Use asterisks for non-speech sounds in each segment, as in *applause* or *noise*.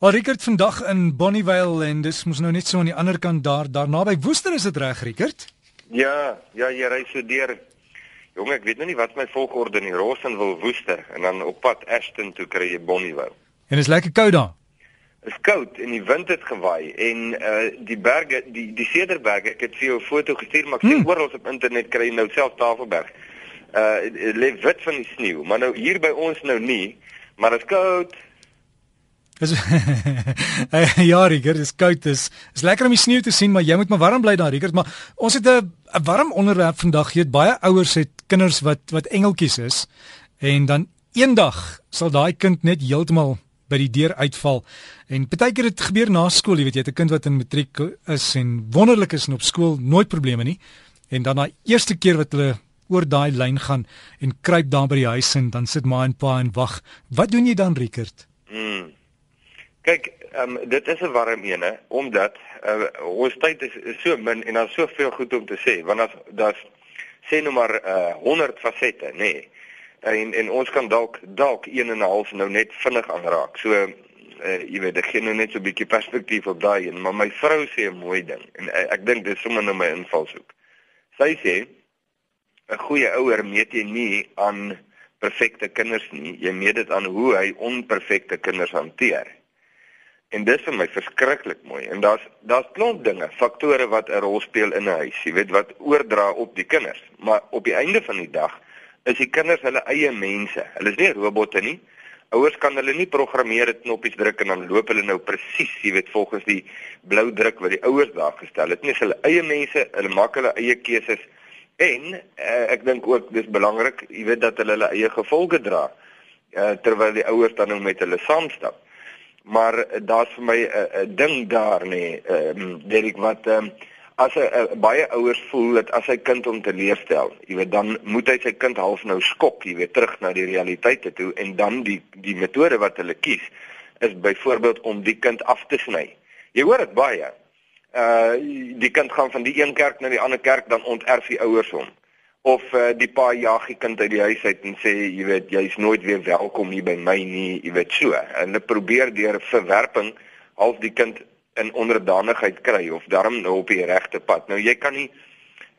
Maar Rickert vandag in Bonnievale en dis mos nou net so aan die ander kant daar daar naby Woester is dit reg Rickert? Ja, ja, jy ry so deur. Jong, ek weet nou nie wat my volgorde in Rossen wil Woester en dan op pad Ashton toe kry jy Bonnievale. En is lekker koud daar. Dit is koud en die wind het gewaai en uh die berge, die die Cederberge, ek het vir jou 'n foto gestuur maar ek sien hmm. oral op internet kry jy nou self Tafelberg. Uh lê wit van die sneeu, maar nou hier by ons nou nie, maar dit is koud. Dis *laughs* ja, Rickert, dis koud is. Is lekker om die sneeu te sien, maar jy moet maar warm bly daar, Rickert, maar ons het 'n 'n warm onderwerp vandag. Jy het baie ouers het kinders wat wat engeltjies is en dan eendag sal daai kind net heeltemal by die deur uitval. En partykeer dit gebeur na skool, jy weet jy het 'n kind wat in matriek is en wonderlik is en op skool nooit probleme nie. En dan daai eerste keer wat hulle oor daai lyn gaan en kruip daar by die huis en dan sit ma en pa en wag. Wat doen jy dan, Rickert? Mm. Kyk, um, dit is 'n warm ene omdat uh, ons tyd is, is so min en daar's soveel goed om te sê want as daar's sê nou maar uh, 100 fasette, nê. Nee. En en ons kan dalk dalk 1 en 'n half nou net vinnig aanraak. So uh, jy weet, ek gee nou net so 'n bietjie perspektief op daai een, maar my vrou sê 'n mooi ding en uh, ek dink dis sommer nou my invalshoek. Sy sê 'n goeie ouer meet jy nie aan perfekte kinders nie, jy meet dit aan hoe hy onperfekte kinders hanteer. En dis vir my verskriklik mooi. En daar's daar's klomp dinge, faktore wat 'n rol speel in 'n huis, jy weet wat oordra op die kinders. Maar op die einde van die dag is die kinders hulle eie mense. Hulle is nie robotte nie. Ouers kan hulle nie programmeer dit knoppies druk en dan loop hulle nou presies, jy weet, volgens die blou druk wat die ouers daar gestel het. Nie hulle eie mense, hulle maak hulle eie keuses. En uh, ek dink ook dis belangrik, jy weet dat hulle hulle eie gevolge dra. Uh, terwyl die ouers dan nou met hulle saamstap maar uh, daar's vir my 'n uh, uh, ding daar nê nee, ehm um, Derek wat um, as 'n uh, baie ouers voel dat as sy kind hom teleurstel, jy weet dan moet hy sy kind half nou skok, jy weet terug na die realiteite toe en dan die die metode wat hulle kies is byvoorbeeld om die kind af te sny. Jy hoor dit baie. Uh die kind gaan van die een kerk na die ander kerk dan onterf die ouers hom of uh, die pa jag die kind uit die huis uit en sê jy weet jy's nooit weer welkom hier by my nie jy weet so. En hulle probeer deur verwerping half die kind in onderdanigheid kry of darm nou op die regte pad. Nou jy kan nie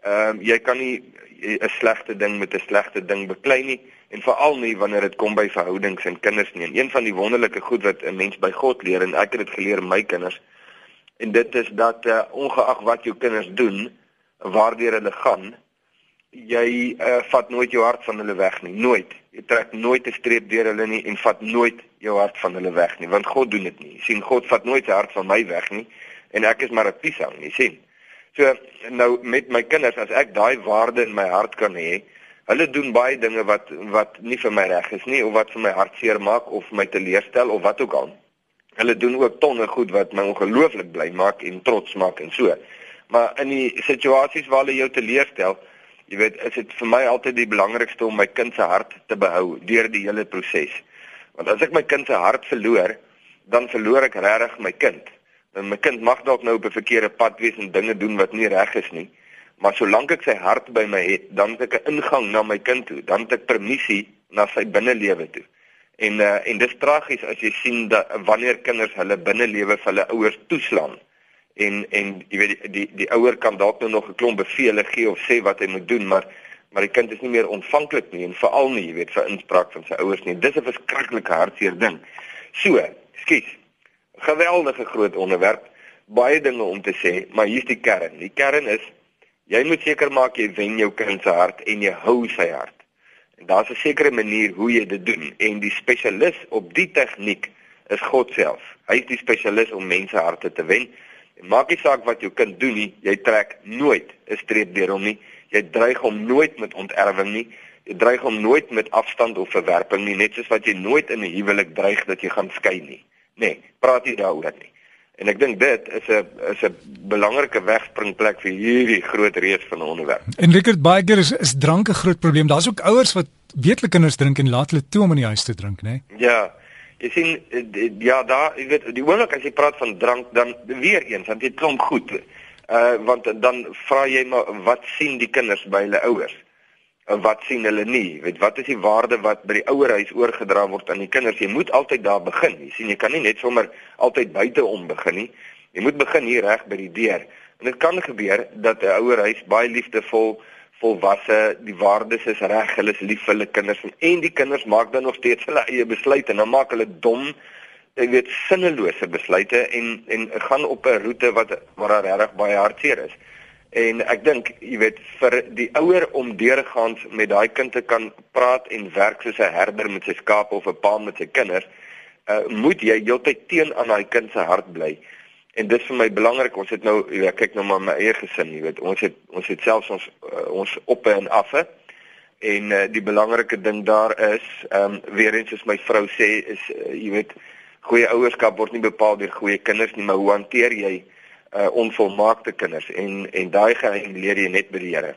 ehm uh, jy kan nie 'n slegte ding met 'n slegte ding beklei nie en veral nie wanneer dit kom by verhoudings en kinders nie. En een van die wonderlike goed wat 'n mens by God leer en ek het dit geleer my kinders en dit is dat uh, ongeag wat jou kinders doen waardeur hulle gaan jy uh, vat nooit jou hart van hulle weg nie, nooit. Jy trek nooit 'n streep deur hulle nie en vat nooit jou hart van hulle weg nie, want God doen dit nie. Sien God vat nooit sy hart van my weg nie en ek is maar 'n piesang, jy sien. So nou met my kinders as ek daai waarde in my hart kan hê, hulle doen baie dinge wat wat nie vir my reg is nie of wat vir my hartseer maak of my teleurstel of wat ook al. Hulle doen ook tonne goed wat my ongelooflik bly maak en trots maak en so. Maar in die situasies waar hulle jou teleurstel, Jy weet, is dit vir my altyd die belangrikste om my kind se hart te behou deur die hele proses. Want as ek my kind se hart verloor, dan verloor ek regtig my kind. Dan my kind mag dalk nou op 'n verkeerde pad wees en dinge doen wat nie reg is nie, maar solank ek sy hart by my het, dan het ek 'n ingang na my kind toe, dan het ek permissie na sy binnelewe toe. En uh, en dis tragies as jy sien dat wanneer kinders hulle binnelewe vir hulle ouers toeslaan en en jy weet die die, die ouer kan dalk nou nog 'n klomp bevele gee of sê wat hy moet doen maar maar die kind is nie meer ontvanklik nie en veral nie jy weet vir inspraak van sy ouers nie. Dis 'n verskriklike hartseer ding. So skiet geweldige groot onderwerp baie dinge om te sê maar hier's die kern. Die kern is jy moet seker maak jy wen jou kind se hart en jy hou sy hart. En daar's 'n sekere manier hoe jy dit doen. En die spesialis op die tegniek is God self. Hy is die spesialis om mense harte te wen En maak nie saak wat jou kind doen nie, jy trek nooit 'n streep deur hom nie. Jy dreig hom nooit met onterwing nie. Jy dreig hom nooit met afstand of verwerping nie, net soos wat jy nooit in 'n huwelik dreig dat jy gaan skei nie. Nee, praat nie daaroor nie. En ek dink dit is 'n is 'n belangrike wegspringplek vir hierdie groot reeks van onderwerp. En Rickert Beiger is is drank 'n groot probleem. Daar's ook ouers wat weet hulle kinders drink en laat hulle toe om in die huis te drink, né? Nee? Ja. Jy sien eh, ja, daar, jy weet, die oomblik as jy praat van drank, dan weer eens, want dit klink goed. Uh want dan vra jy maar wat sien die kinders by hulle ouers? en wat sien hulle nie? Jy weet wat is die waarde wat by die ouerhuis oorgedra word aan die kinders? Jy moet altyd daar begin. Jy sien jy kan nie net sommer altyd buite om begin nie. Jy moet begin hier reg by die deur. En dit kan gebeur dat 'n ouerhuis baie liefdevol volwasse, die waardes is reg, hulle is lief vir hulle kinders en die kinders maak dan nog steeds hulle eie besluite en dan maak hulle dom, jy weet, sinnelose besluite en en gaan op 'n roete wat maar regtig baie hartseer is. En ek dink, jy weet, vir die ouer om deurgaans met daai kind te kan praat en werk soos 'n herder met sy skape of 'n pa met sy kinders, uh, moet jy heeltyd teen aan daai kind se hart bly. En dit is vir my belangrik. Ons het nou ja, kyk nou maar my eie gesin, jy weet. Ons het ons het selfs ons uh, ons op en affe. En uh, die belangrike ding daar is, ehm um, weer eens soos my vrou sê, is uh, jy weet, goeie ouerskap word nie bepaal deur goeie kinders nie, maar hoe hanteer jy uh onvolmaakte kinders en en daai geheim leer jy net by die Here.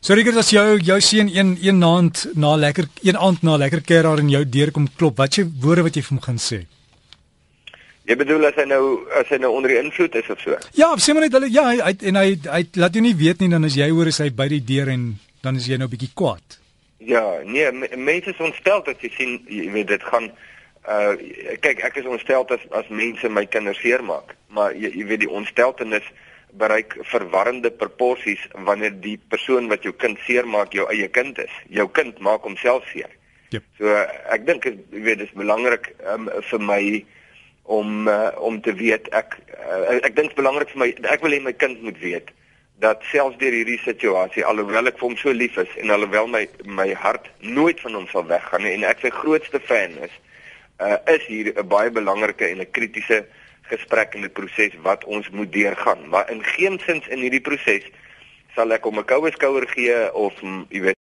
So Rickert as jou jou seun een een aand na lekker een aand na lekker keer daar in jou deur kom klop, wat jy woorde wat jy vir hom gaan sê? Jy bedoel as hy nou as hy nou onder die invloed is of so? Ja, sê maar net hulle ja, hy en hy hy laat jou nie weet nie dan as jy hoor hy by die deur en dan is jy nou bietjie kwaad. Ja, nee, mense is ontstel dat jy sien jy weet dit gaan uh kyk ek is ontstel as as mense my kinders seermaak, maar jy, jy weet die ontsteltenis bereik verwarrende proporsies wanneer die persoon wat jou kind seermaak jou eie kind is. Jou kind maak homself seer. Yep. So ek dink jy weet dit is belangrik um, vir my om uh, om te weet ek uh, ek dink belangrik vir my ek wil hê my kind moet weet dat selfs deur hierdie situasie alhoewel ek vir hom so lief is en alhoewel my my hart nooit van hom sal weggaan en ek sy grootste fan is uh, is hier 'n baie belangrike en 'n kritiese gesprek in die proses wat ons moet deurgaan. Maar in geen sins in hierdie proses sal ek hom 'n koue skouer gee of jy weet